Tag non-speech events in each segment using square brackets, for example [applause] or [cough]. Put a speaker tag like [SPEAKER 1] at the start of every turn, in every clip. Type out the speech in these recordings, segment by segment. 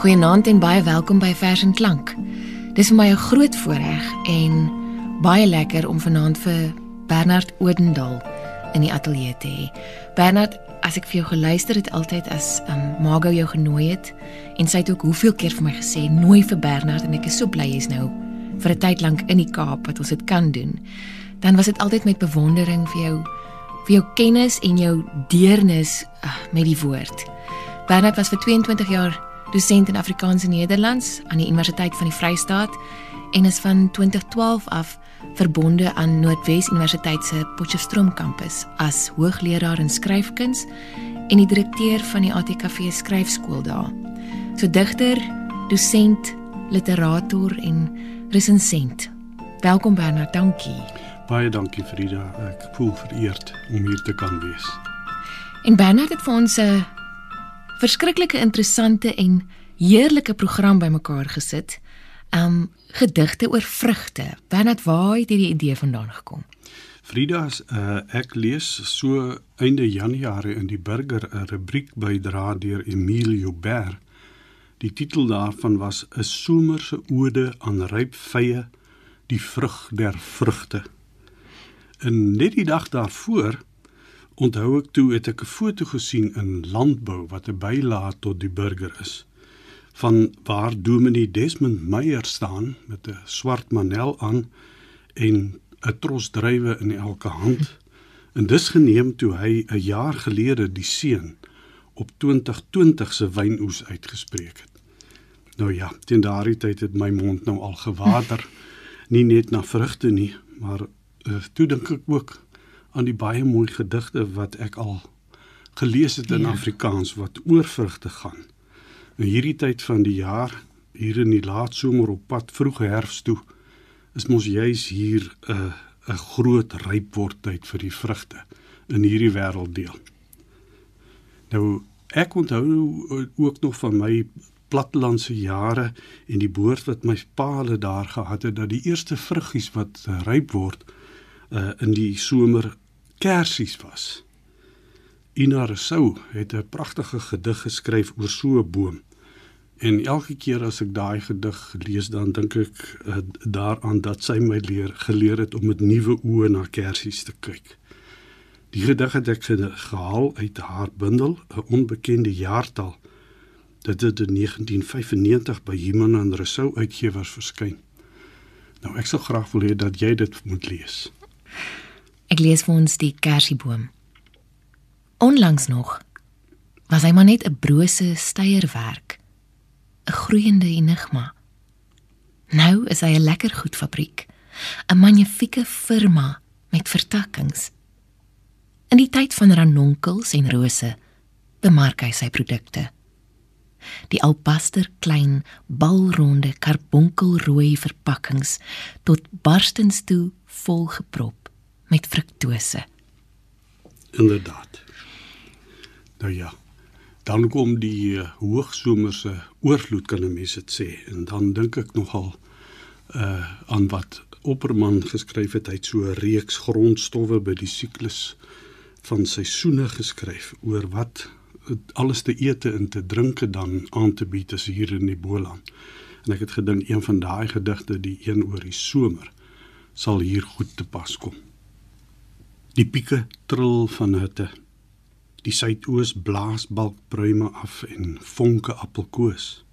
[SPEAKER 1] Goeienaand en baie welkom by Vers en Klank. Dis vir my 'n groot voorreg en baie lekker om vanaand vir Bernard Odendaal in die ateljee te hê. Bernard, as ek vir jou geluister het altyd as um, Margo jou genooi het en sy het ook hoeveel keer vir my gesê nooi vir Bernard en ek is so bly jy's nou vir 'n tyd lank in die Kaap wat ons dit kan doen. Dan was dit altyd met bewondering vir jou vir jou kennis en jou deernis uh, met die woord. Bernard was vir 22 jaar dosent in Afrikaans en Nederlands aan die Universiteit van die Vrystaat en is van 2012 af verbonde aan Noordwes Universiteit se Potchefstroom kampus as hoogleraar in skryfkuns en die direkteur van die ATKV skryfskool daar. So digter, dosent, literator en resensent. Welkom Bernard, dankie.
[SPEAKER 2] Baie dankie Frida. Ek voel vereerd om hier te kan wees.
[SPEAKER 1] En Bernard het vir ons 'n verskriklike interessante en heerlike program bymekaar gesit. Um gedigte oor vrugte. Bernard, waar het hierdie idee vandaan gekom?
[SPEAKER 2] Frida, uh, ek lees so einde Januarie in die Burger 'n rubriek bydra deur Emilio Ber. Die titel daarvan was 'n somerse ode aan ryp vye, die vrug der vrugte. En net die dag daarvoor onthou ek toe het ek 'n foto gesien in Landbou wat 'n bylaat tot die burger is van waar Dominee Desmond Meyer staan met 'n swart manel aan en 'n tros druiwe in elke hand. En dis geneem toe hy 'n jaar gelede die seën op 2020 se wynoes uitgespreek het. Nou ja, teen daardie tyd het my mond nou al gewater, nie net na vrugte nie, maar uh, toe dink ek ook aan die baie mooi gedigte wat ek al gelees het in ja. Afrikaans wat oor vrugte gaan. In hierdie tyd van die jaar, hier in die laat somer op pad vroege herfs toe, is mos juis hier 'n uh, 'n groot ryp word tyd vir die vrugte in hierdie wêrelddeel. Nou ek onthou ook nog van my plattelandse jare en die boord wat my paale daar gehad het dat die eerste vruggies wat ryp word uh, in die somer kersies was. Ina Rousseau het 'n pragtige gedig geskryf oor so 'n boom. En elke keer as ek daai gedig lees dan dink ek uh, daaraan dat sy my leer geleer het om met nuwe oë na kersies te kyk. Die gedig het ek gehaal uit haar bundel 'n onbekende jaartal. Dit het in 1995 by Human and Rousseau uitgewers verskyn. Nou ek sou graag wil hê dat jy dit moet lees.
[SPEAKER 1] Ek lees vir ons die kersieboom. Onlangs nog was hy maar net 'n brose steierwerk 'n groeiende enigma. Nou is hy 'n lekker goed fabriek, 'n magnifieke firma met vertakkings. In die tyd van ranonkels en rose bemark hy sy produkte. Die albaster klein balronde karbonkelrooi verpakkings tot barstens toe volgeprop met fruktose.
[SPEAKER 2] Inderdaad. Nou ja, dan kom die uh, hoogsomerse oorvloed kan 'n mens dit sê en dan dink ek nogal uh aan wat Opperman geskryf het hy het so 'n reeks grondstowwe by die siklus van seisoene geskryf oor wat alles te ete en te drinke dan aan te bied is hier in die Boland. En ek het gedink een van daai gedigte, die een oor die somer, sal hier goed te pas kom. Die pieke trill van hitte Die suidoos blaas balkbruime af en vonke appelkoos.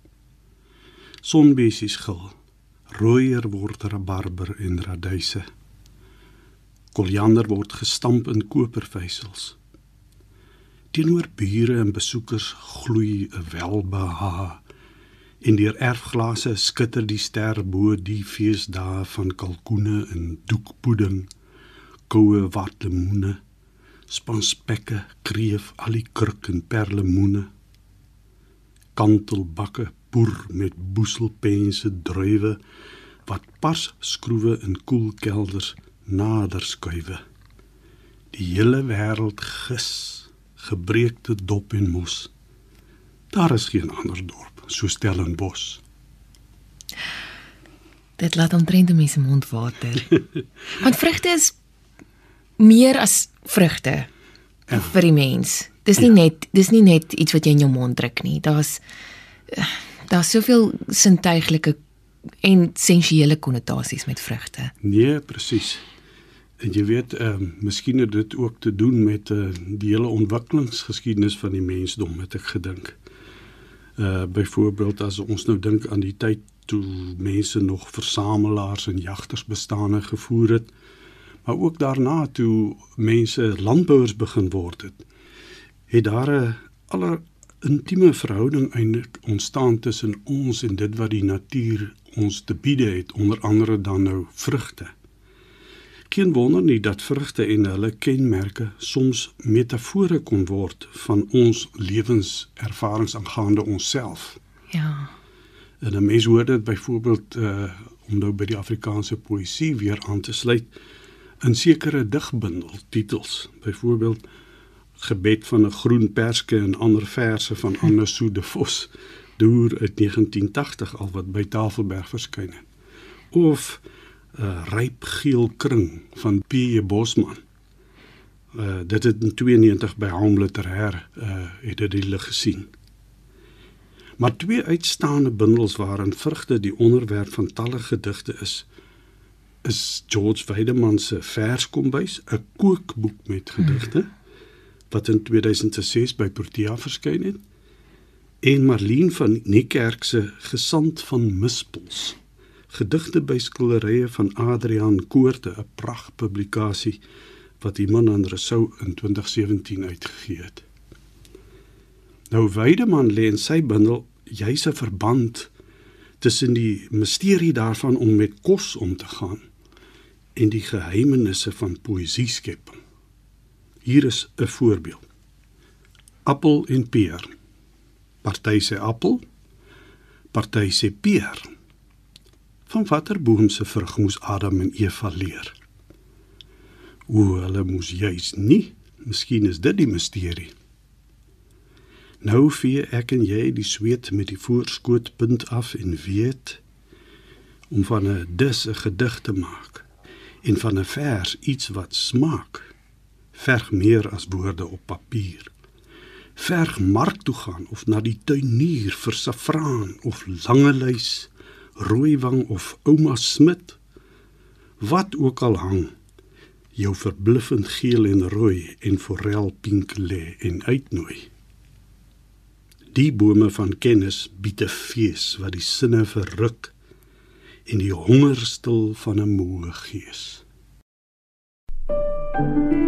[SPEAKER 2] Sonbesies gil. Rooier word rabarber en raduise. Koriander word gestamp in kopervysels. Teenoor bure en besoekers gloei 'n welbeha. In die erfglase skitter die ster bo die feesdae van kalkoene en doekpudding, koue watlemoene spanspekke, kreef, al die kruk en perlemoene. Kantelbakke boer met boeselpense druiwe wat pas skroewe in koelkelders nader skuwe. Die hele wêreld gis, gebreekte dop en mos. Daar is geen ander dorp so Stellenbosch.
[SPEAKER 1] Dit laat omtrent mense mond water. [laughs] Want vrugte is meer as vrugte ja. vir die mens. Dis nie ja. net dis nie net iets wat jy in jou mond druk nie. Daar's daar's soveel sintuiglike en sensuele konnotasies met vrugte.
[SPEAKER 2] Nee, presies. En jy weet, ehm uh, miskien het dit ook te doen met uh, die hele ontwikkelingsgeskiedenis van die mensdom, het ek gedink. Uh byvoorbeeld as ons nou dink aan die tyd toe mense nog versamelaars en jagters bestaane gevoer het, maar ook daarna toe mense landbouers begin word het, het daar 'n aller intieme verhouding eintlik ontstaan tussen ons en dit wat die natuur ons te bied het, onder andere dan nou vrugte. Geen wonder nie dat vrugte en hulle kenmerke soms metafore kon word van ons lewenservarings aangaande onsself.
[SPEAKER 1] Ja.
[SPEAKER 2] En 'n mens hoor dit byvoorbeeld uh om nou by die Afrikaanse poësie weer aan te sluit in sekere digbundel titels. Byvoorbeeld gebed van 'n groen perske en ander verse van [laughs] Anne Sou de Vos deur uit 1980 al wat by Tafelberg verskyn het. Of 'n uh, ryp geel kring van P.E. Bosman. Uh dit het in 92 by Home Literair uh het dit die lig gesien. Maar twee uitstaande bundels waarin vrugte die onderwerp van talle gedigte is, is George Weideman se Verskombuis, 'n kookboek met gedigte wat in 2006 by Protea verskyn het, en Marlene van Niekerk se Gesant van Mispels, gedigte by skilderye van Adrian Koorte, 'n pragtpublikasie wat iemand aan Resou in 2017 uitgegee het. Nou Weideman lê in sy bundel juis 'n verband tussen die misterie daarvan om met kos om te gaan en die geheimenisse van poësie skepping. Hier is 'n voorbeeld. Appel en peer. Party sê appel, party sê peer. Van watter boom se vrug moes Adam en Eva leer? O, hulle moes juis nie. Miskien is dit die misterie. Nou vee ek en jy die sweet met die voorskootpunt af en weet om van 'n dis 'n gedig te maak en van 'n vers iets wat smaak verg meer as woorde op papier. Verg mark toe gaan of na die tuinier vir saffraan of langelys rooiwang of ouma smit wat ook al hang jou verbluffend geel en rooi en forel pink lê en uitnooi. Die bome van kennis bied 'n fees wat die sinne verruk en die honger stil van 'n moe gees.
[SPEAKER 1] luister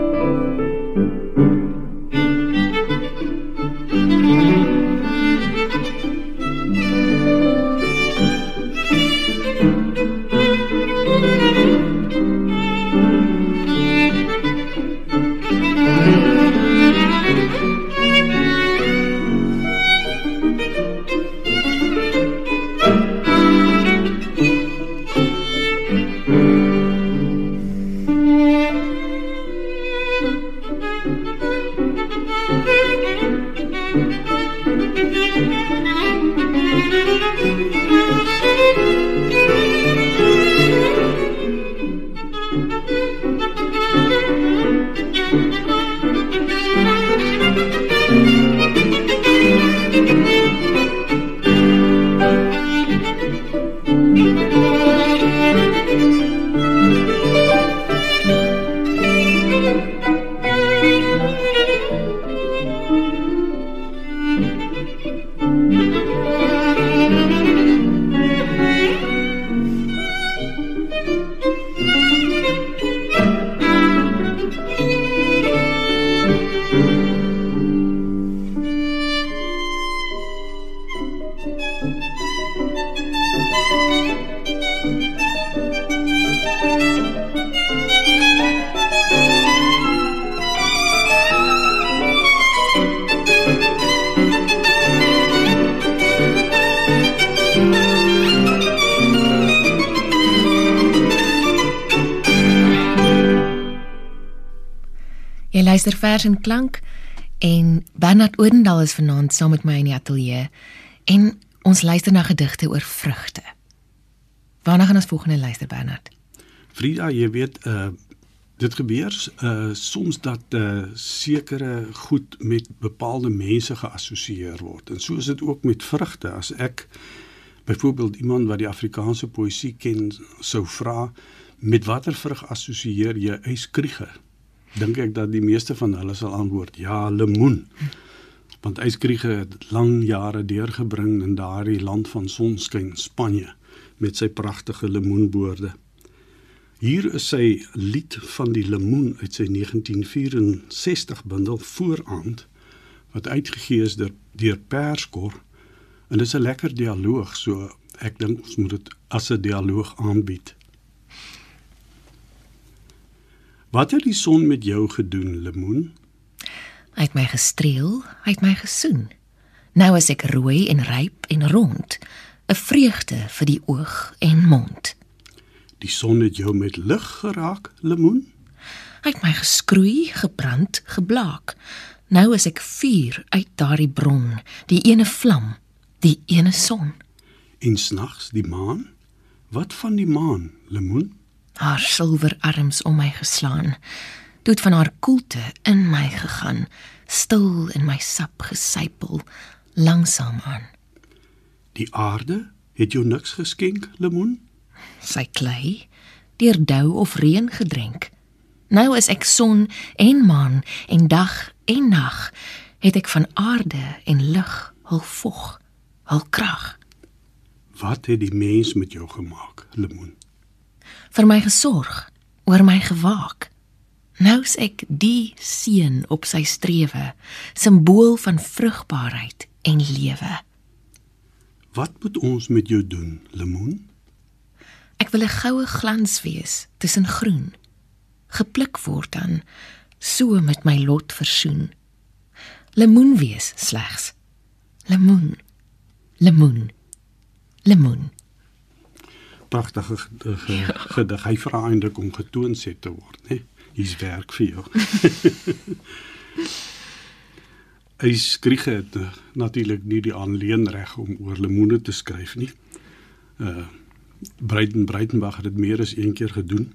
[SPEAKER 1] vers en klank en Bernard Oudendal is vanaand saam met my in die ateljee en ons luister na gedigte oor vrugte. Waarna gaan ons volgende luister Bernard?
[SPEAKER 2] Frida, jy weet uh Dit gebeur uh soms dat uh sekere goed met bepaalde mense geassosieer word. En so is dit ook met vrugte. As ek byvoorbeeld iemand wat die Afrikaanse poësie ken sou vra met watter vrug assosieer jy yskriege? Dink ek dat die meeste van hulle sal antwoord ja, lemoen. Want yskriege het lang jare deurgebring in daardie land van sonskyn, Spanje, met sy pragtige lemoenboorde. Hier is sy lied van die lemoen uit sy 1964 bundel Vooraand wat uitgegee is deur deur Perskor en dit is 'n lekker dialoog so ek dink ons moet dit as 'n dialoog aanbied. Wat het die son met jou gedoen, lemoen?
[SPEAKER 1] Hy het my gestreel, hy het my gesoen. Nou is ek rooi en ryp en rond, 'n vreugde vir die oog en mond.
[SPEAKER 2] Die son het jou met lig geraak, lemoen?
[SPEAKER 1] Hy het my geskroei, gebrand, geblaak. Nou is ek vuur uit daardie bron, die ene vlam, die ene son.
[SPEAKER 2] En snags die maan? Wat van die maan, lemoen?
[SPEAKER 1] Haar silwer arms om my geslaan, het van haar koelte in my gegaan, stil in my sap gesypel, langsam aan.
[SPEAKER 2] Die aarde het jou niks geskenk, lemoen?
[SPEAKER 1] sy klei deur dou of reën gedrink. Nou is ek son en maan en dag en nag, het ek van aarde en lug hul vog, hul krag.
[SPEAKER 2] Wat het die mens met jou gemaak, lemoen?
[SPEAKER 1] Vir my gesorg, oor my gewaak. Nou's ek die seun op sy strewe, simbool van vrugbaarheid en lewe.
[SPEAKER 2] Wat moet ons met jou doen, lemoen?
[SPEAKER 1] Ek wil 'n goue glans wees tussen groen. Gepluk word dan so met my lot versoen. Lemoen wees slegs. Lemoen. Lemoen. Lemoen.
[SPEAKER 2] Pragtige gedig. Hy vra eintlik om getoon set te word, né? Hier's werk vir jou. [laughs] Hy skryf dit uh, natuurlik nie die aanleenreg om oor lemoene te skryf nie. Uh Breiten Breitenbach het dit meer as een keer gedoen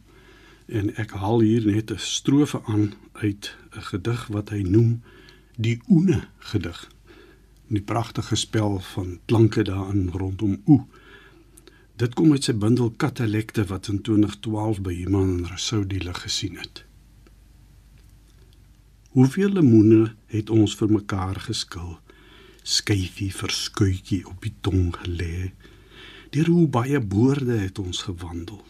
[SPEAKER 2] en ek haal hier net 'n strofe aan uit 'n gedig wat hy noem die oene gedig. Die pragtige spel van klanke daarin rondom oe. Dit kom uit sy bundel Katalekte wat in 2012 by iemand in Rousseau die lig gesien het. Hoeveel lemoene het ons vir mekaar geskil? Skyfie verskuitjie op die tong gelê deur hoe baie boorde het ons gewandel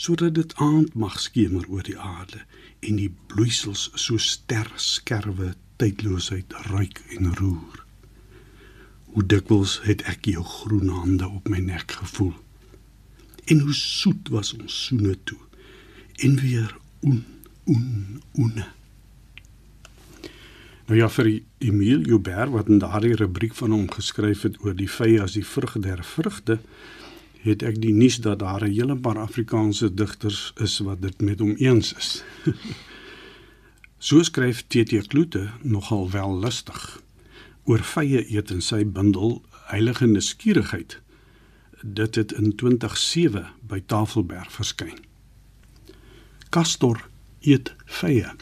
[SPEAKER 2] sodat dit aand mag skemer oor die aarde en die bloeisels so sterskerwe tydloosheid ruik en roer hoe dikwels het ek jou groen hande op my nek gevoel en hoe soet was ons soene toe en weer oen oen oene Nou ja vir Emile Joubert wat in daardie rubriek van hom geskryf het oor die vye as die vrug der vrugte, het ek die nuus dat daar 'n hele paar Afrikaanse digters is wat dit met hom eens is. [laughs] so skryf TT Kloete nogal wel lustig oor vye eet in sy bundel Heilige Nuuskierigheid. Dit het in 2007 by Tafelberg verskyn. Castor eet vye.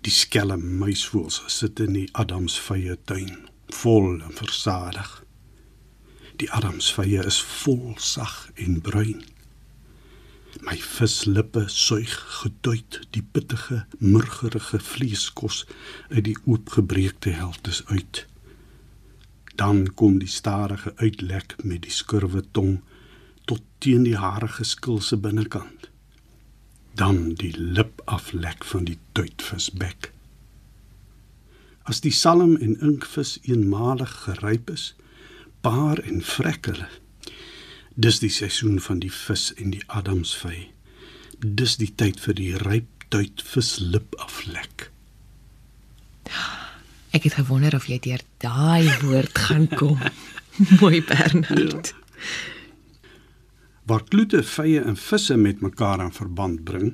[SPEAKER 2] Die skelm muisvoëls sit in die Adamsvye tuin, vol en versadig. Die Adamsvye is vol sag en bruin. My vislippe suig geduit die pittige, murgerige vleeskos uit die oopgebreekte helftes uit. Dan kom die stadige uitlek met die skurwe tong tot teen die harige skilse binnekant dan die lip aflek van die tuitvisbek. As die salm en inkvis eenmalig geryp is, paar en vrek hulle. Dis die seisoen van die vis en die adamsvy. Dis die tyd vir die ryp tuitvis lip aflek.
[SPEAKER 1] Ek het gewonder of jy deur daai woord gaan kom. [laughs] Mooi Bernard. Ja
[SPEAKER 2] waar kloete, vye en visse met mekaar in verband bring,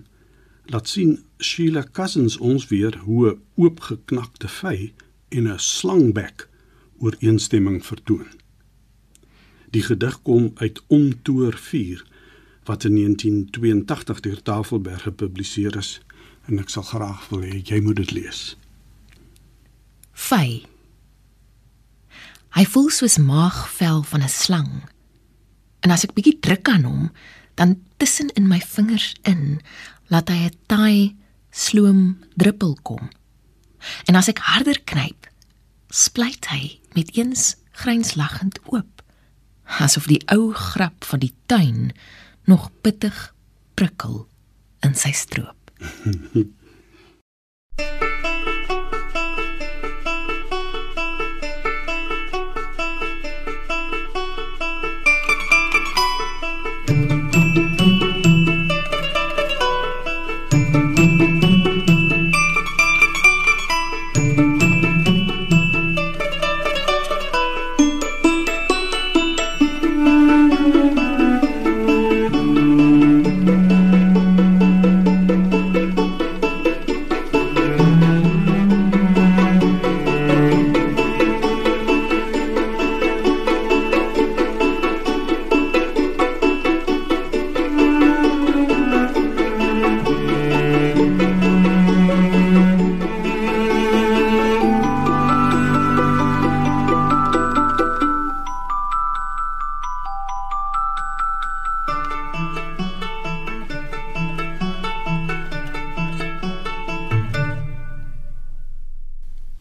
[SPEAKER 2] laat sien Sheila Cousins ons weer hoe 'n oopgeknakte vy en 'n slangbek ooreenstemming vertoon. Die gedig kom uit Omtoor 4 wat in 1982 deur Tafelberg gepubliseer is en ek sal graag wil hê jy moet dit lees.
[SPEAKER 1] Fy. Hy voel soos maagvel van 'n slang. En as ek bietjie druk aan hom, dan tussen in my vingers in, laat hy 'n taai sloom druppel kom. En as ek harder knyp, splyt hy met eens grynslagend oop, asof die ou grap van die tuin nog pittig prikkel in sy stroop. [laughs]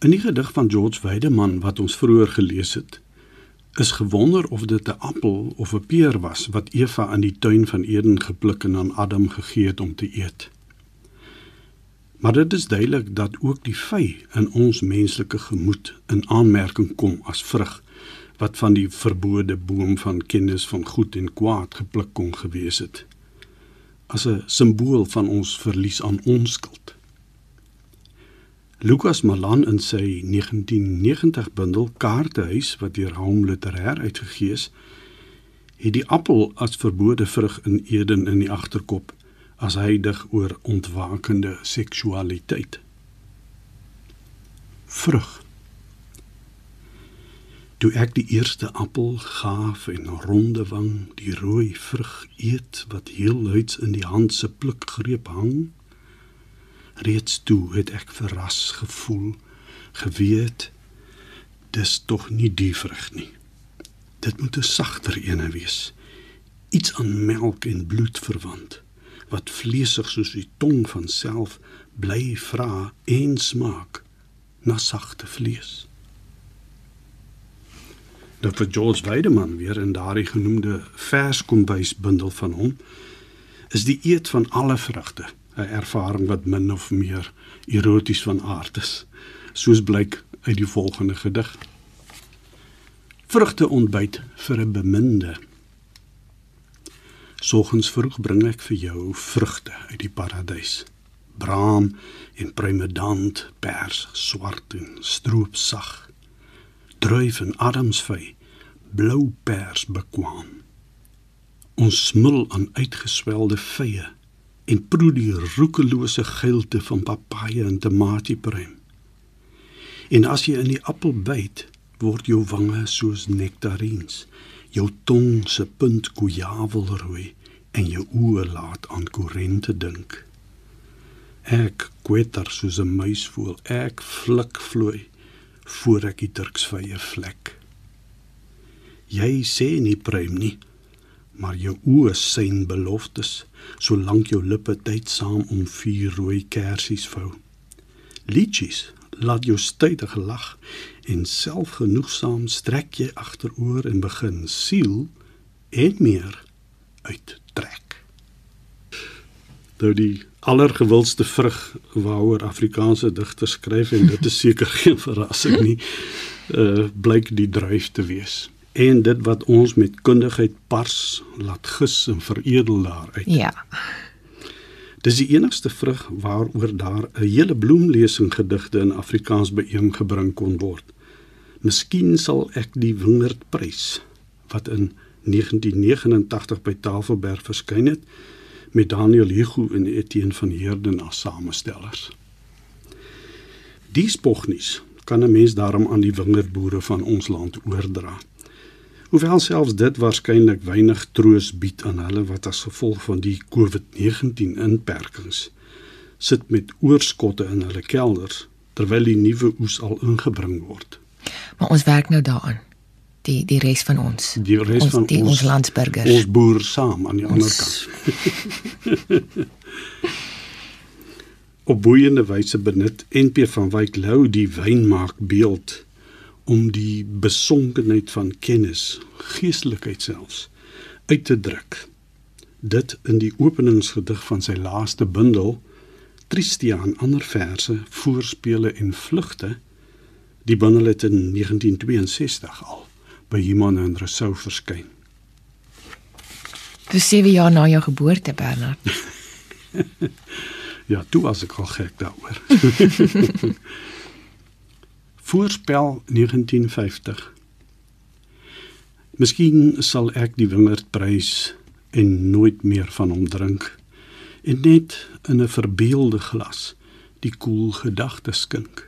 [SPEAKER 2] 'n gedig van George Weideman wat ons vroeër gelees het, is gewonder of dit 'n appel of 'n peer was wat Eva in die tuin van Eden gepluk en aan Adam gegee het om te eet. Maar dit is duidelik dat ook die vy in ons menslike gemoed in aanmerking kom as vrug wat van die verbode boom van kennis van goed en kwaad gepluk kon gewees het as 'n simbool van ons verlies aan onskuld. Lukas Malan in sy 1990 bundel Kaartehuis wat deur Home Literêr uitgegee is, het die appel as verbode vrug in Eden in die agterkop as hy dig oor ontwakende seksualiteit. Vrug. Toe ek die eerste appel gaaf en ronde wang, die rooi vrug eet wat heel luids in die hand se plukgreep hang, reeds toe het ek verras gevoel geweet dis tog nie die vrug nie. Dit moet 'n sagter ene wees iets aan melk en bloed verwant wat vleesig soos die tong van self bly vra en smaak na sagte vlees. Nou vir George Weideman weer in daardie genoemde verskombuisbundel van hom is die eet van alle vrugte 'n ervaring wat min of meer eroties van aard is, soos blyk uit die volgende gedig. Vrugte ontbyt vir 'n beminde. Soggens vroeg bring ek vir jou vrugte uit die paradys. Braam en pruimedant, pers, swart en stroopsag. Druif en adamsvy, blou pers bekwam. Ons smil aan uitgeswelde vye en proe die roekelose geilte van papaja en tomatiepruim. En as jy in die appel byt, word jou wange soos nektariens, jou tong se punt gojavelrooi en jou oë laat aan korente dink. Ek kwetter soos 'n muisvoël, ek flik vloei voor ek die turksvye vlek. Jy sê nie pruim nie, maar jou oë sien beloftes solank jou lippe tyd saam om vier rooi kersies vou. Liedjies laat jou stydig lag en selfgenoegsaam strek jy agteroor en begin siel en meer uittrek. Nou die allergewildste vrug waaroor Afrikaanse digters skryf en dit is seker [laughs] geen verrassing nie, uh blyk die druif te wees en dit wat ons met kundigheid pars laat gis en veredel daaruit.
[SPEAKER 1] Ja.
[SPEAKER 2] Dis die enigste vrug waaroor daar 'n hele bloemlesing gedigte in Afrikaans byeengebring kon word. Miskien sal ek die wingerd prys wat in 1989 by Tafelberg verskyn het met Daniel Hugo en Etienne van Heerden as samestellers. Die spognies kan 'n mens daarom aan die wingerdboere van ons land oordra Hoewel selfs dit waarskynlik weinig troos bied aan hulle wat as gevolg van die COVID-19 inperkings sit met oorskotte in hulle kelders terwyl die nuwe oes al ingebring word.
[SPEAKER 1] Maar ons werk nou daaraan. Die die res van ons.
[SPEAKER 2] Die res
[SPEAKER 1] ons,
[SPEAKER 2] van
[SPEAKER 1] die,
[SPEAKER 2] ons
[SPEAKER 1] ons landsburgers.
[SPEAKER 2] Ons boer saam aan die ander kant. [laughs] Op boeiende wyse benut NP van Wyk Lou die wynmaak beeld om die besonkenheid van kennis, geestelikheid selfs uit te druk. Dit in die openingsgedig van sy laaste bundel Tristiaan ander verse, voorspele en vlugte. Die bundel het in 1962 al by Iman en Rousseau verskyn.
[SPEAKER 1] Dis 7 jaar na jou geboorte, Bernard. [laughs]
[SPEAKER 2] Ja, toe was ek al gek daaroor. [laughs] Voorspel 1950. Miskien sal ek die wingerd prys en nooit meer van hom drink en net in 'n verbeelde glas die koel gedagtes skink.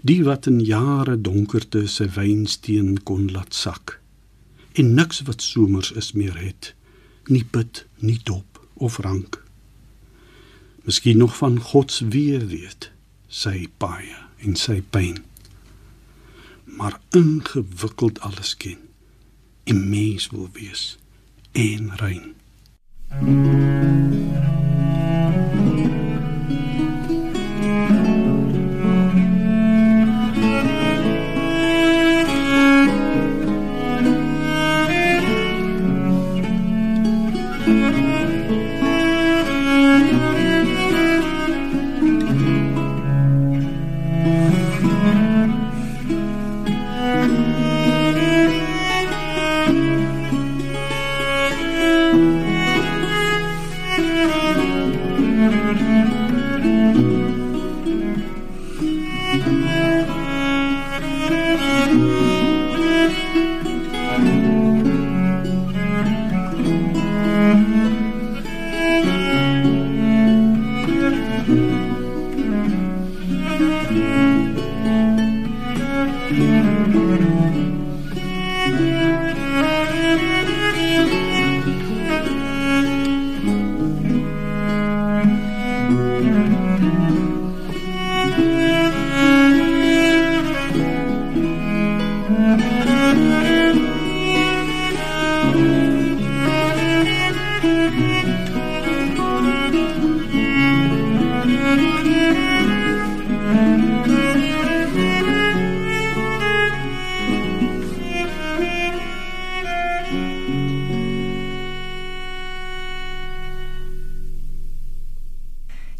[SPEAKER 2] Die wat in jare donkerte sy wynsteen kon laat sak en niks wat somers is meer het, nie put, nie dop of rank. Miskien nog van God se weer weet, sy paaie en sy pyn. Maar ingewikkeld alles ken en mens wil wees en rein.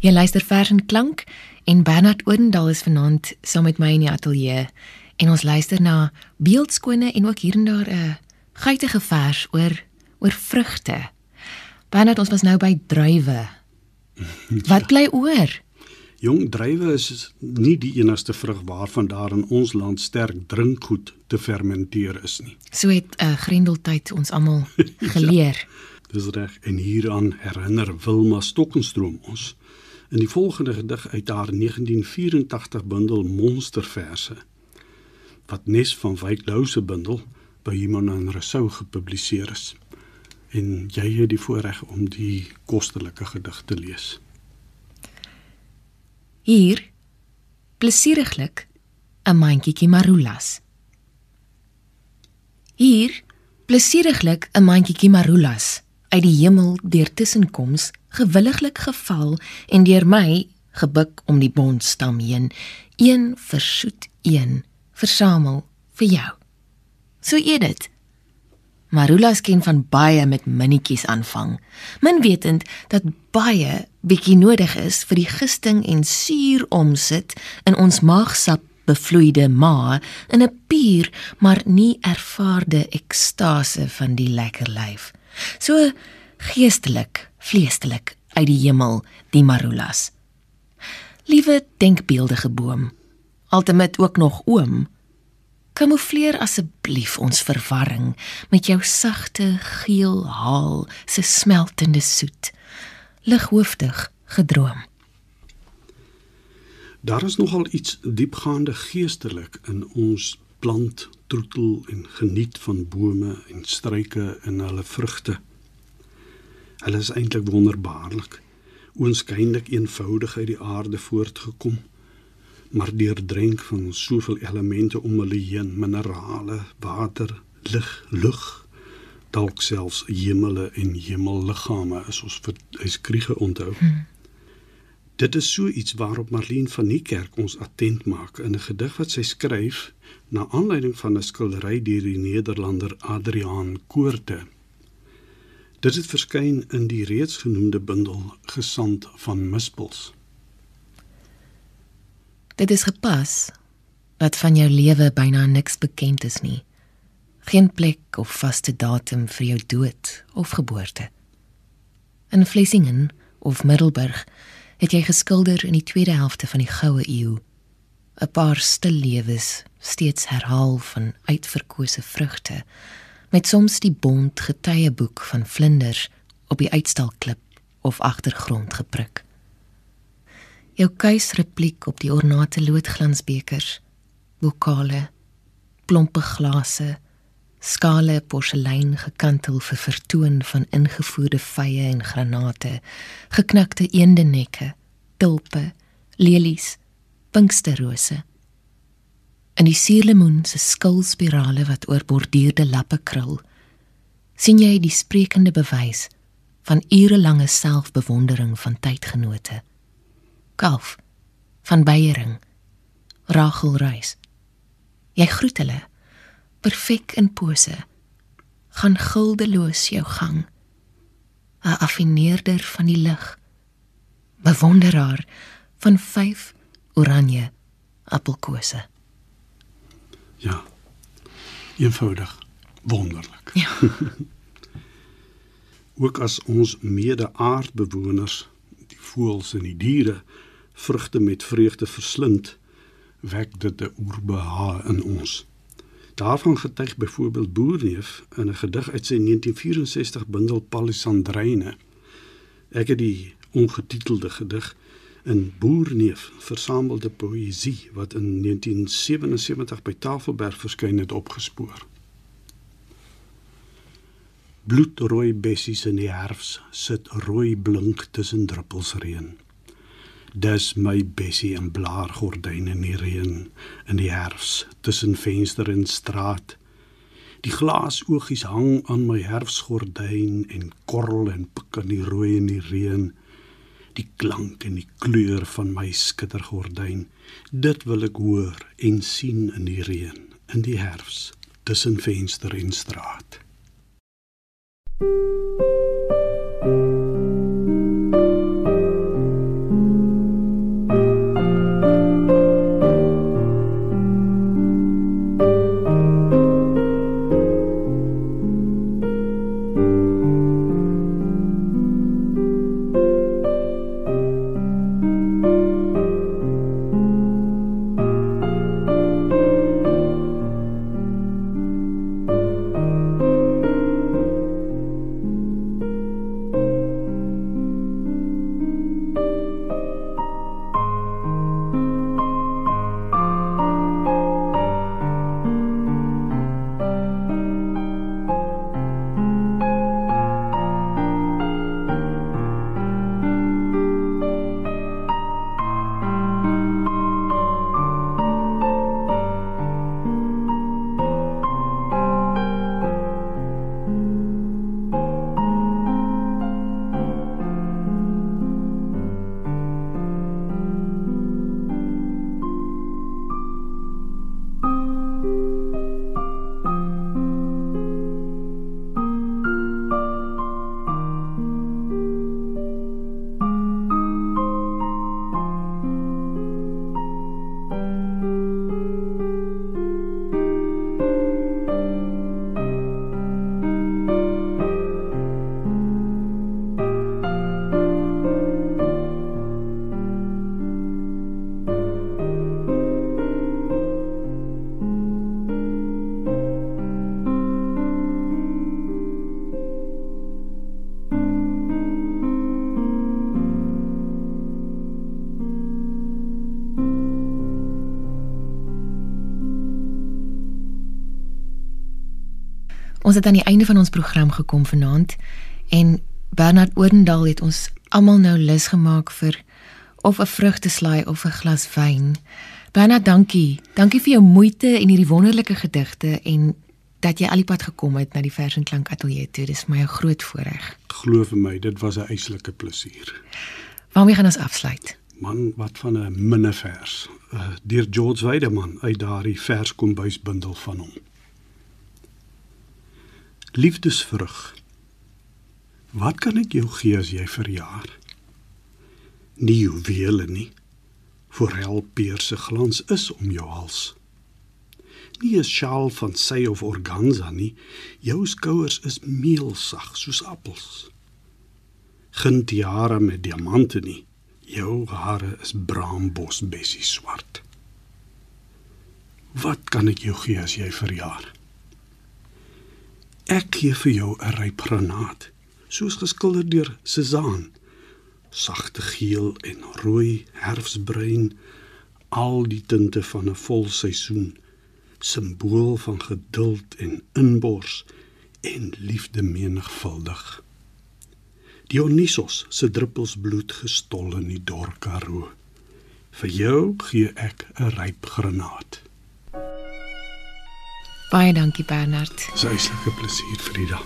[SPEAKER 1] Jy luister vers en klank en Bernard Oendal is vanaand saam met my in die ateljee en ons luister na beeldskone en ook hier en daar 'n guitige vers oor oor vrugte. Bernard, ons was nou by druiwe. [laughs] Wat bly oor?
[SPEAKER 2] Jong druiwe is nie die enigste vrug waarvan daar in ons land sterk drinkgoed te fermenteer is nie.
[SPEAKER 1] So het 'n uh, Grendeltyd ons almal [laughs] geleer.
[SPEAKER 2] Dis reg en hieraan herinner Wilma Stokkenstroom ons in die volgende gedig uit haar 1984 bundel Monsterverse wat Nes van Wyk Lou se bundel by Iman en Rousseau gepubliseer is. En jy het die voorreg om die kostelike gedig te lees.
[SPEAKER 1] Hier plesieriglik 'n mandjie marulas. Hier plesieriglik 'n mandjie marulas uit die hemel deur tussenkoms gewilliglik geval en deur my gebuk om die bondstam heen. Een versoet een versamel vir jou. So eet dit Marula skien van baie met minnetjies aanvang. Min wetend dat baie bietjie nodig is vir die gisting en suur omsit in ons maagsap bevloeide ma in 'n puur maar nie ervaarde ekstase van die lekker lyf. So geestelik, vleestelik uit die hemel die marulas. Liewe denkbeeldige boom, altemit ook nog oom, kamoufleer asseblief ons verwarring met jou sagte geel haal se smeltende soet, lighoofdig gedroom.
[SPEAKER 2] Daar is nogal iets diepgaande geestelik in ons plant, troetel en geniet van bome en struike en hulle vrugte. Hulle is eintlik wonderbaarlik, oënskynlik eenvoudig uit die aarde voortgekom, maar deurdrink van soveel elemente om hulle heen, minerale, water, lig, lug, dalk selfs hemele en hemelliggame is ons vir hyskriege onthou. Hmm. Dit is so iets waarop Marlene van die kerk ons attent maak in 'n gedig wat sy skryf na aanleiding van 'n skildery deur die Nederlander Adriaan Koorte. Dit het verskyn in die reeds genoemde bundel Gesand van Mispels.
[SPEAKER 1] Dit is gepas dat van jou lewe byna niks bekend is nie. Geen plek of vaste datum vir jou dood of geboorte. In Vlissingen of Middelburg het jy geskilder in die tweede helfte van die goue eeu. 'n Paar stil lewens steeds herhaal van uitverkose vrugte met soms die bont getuieboek van vlinders op die uitstalklip of agtergrond geprik. Jou kuisrepliek op die ornate loodglansbekers, bokale, plompe glase, skale porselein gekantel vir vertoon van ingevoerde vye en granate, geknakte eendenekke, tulpe, lelies, pinksterrose. In die suurlemoen se skilspirale wat oor borduurde lappe krul, sien jy die sprekende bewys van urelange selfbewondering van tydgenote. Kalf van Beyering, Rachel Reis. Jy groet hulle. Perfek in pose. Gaan guldeloos jou gang. 'n affineerder van die lig. Bewonderaar van vyf oranje appelkose
[SPEAKER 2] ja. Eenvoudig. Wonderlik.
[SPEAKER 1] Ja. [laughs]
[SPEAKER 2] Ook as ons mede-aardbewoners die voëls en die diere vrugte met vreugde verslind wek dit 'n oerbehaag in ons. Daarvan getuig byvoorbeeld Boerneef in 'n gedig uit sy 1964 bundel Palisandreine. Ek het die ongetitelde gedig in Boerneef versamelde poësie wat in 1977 by Tafelberg verskyn het opgespoor. Bloedrooi bessies in die herfs sit rooi blink tussen druppels reën. Dis my Bessie in blaargordyne in die reën in die herfs tussen venster en straat. Die glasoogies hang aan my herfsgordyn en korrel en pik aan die rooi in die reën. Die klank en die kleur van my skittergordyn, dit wil ek hoor en sien in die reën in die herfs tussen venster en straat. Thank
[SPEAKER 1] het aan die einde van ons program gekom vanaand en Bernard Oudendal het ons almal nou lus gemaak vir of 'n vrugteslaai of 'n glas wyn. Bernard, dankie. Dankie vir jou moeite en hierdie wonderlike gedigte en dat jy al die pad gekom het na die Vers en Klank Ateljee toe. Dis my 'n groot voorreg.
[SPEAKER 2] Glo vir my, dit was 'n eislike plesier.
[SPEAKER 1] Waarmee gaan ons afsluit?
[SPEAKER 2] Man, wat van 'n minnevers. Uh, deur George Weideman uit daardie verskombuisbundel van hom. Liefdesvrug. Wat kan ek jou gee as jy verjaar? Nie juwele nie. Forelpeer se glans is om jou hals. Nie 'n sjaal van sy of organza nie. Jou skouers is meelsag soos appels. Geen tiara met diamante nie. Jou hare is braambos bessie swart. Wat kan ek jou gee as jy verjaar? Ek gee vir jou 'n ryp granaat, soos geskilder deur Cezanne. Sagte geel en rooi, herfsbruin, al die tinte van 'n volseisoen, simbool van geduld en inbors en liefde menigvuldig. Dionysos se druppels bloed gestol in die dor Karoo. Vir jou gee ek 'n ryp granaat.
[SPEAKER 1] Baie dankie Bernard.
[SPEAKER 2] Syslike plesier Frida.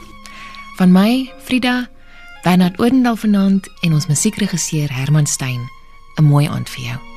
[SPEAKER 1] Van my, Frida, Bernard Oudendal vanaand en ons musiekregisseur Herman Stein. 'n Mooi aand vir jou.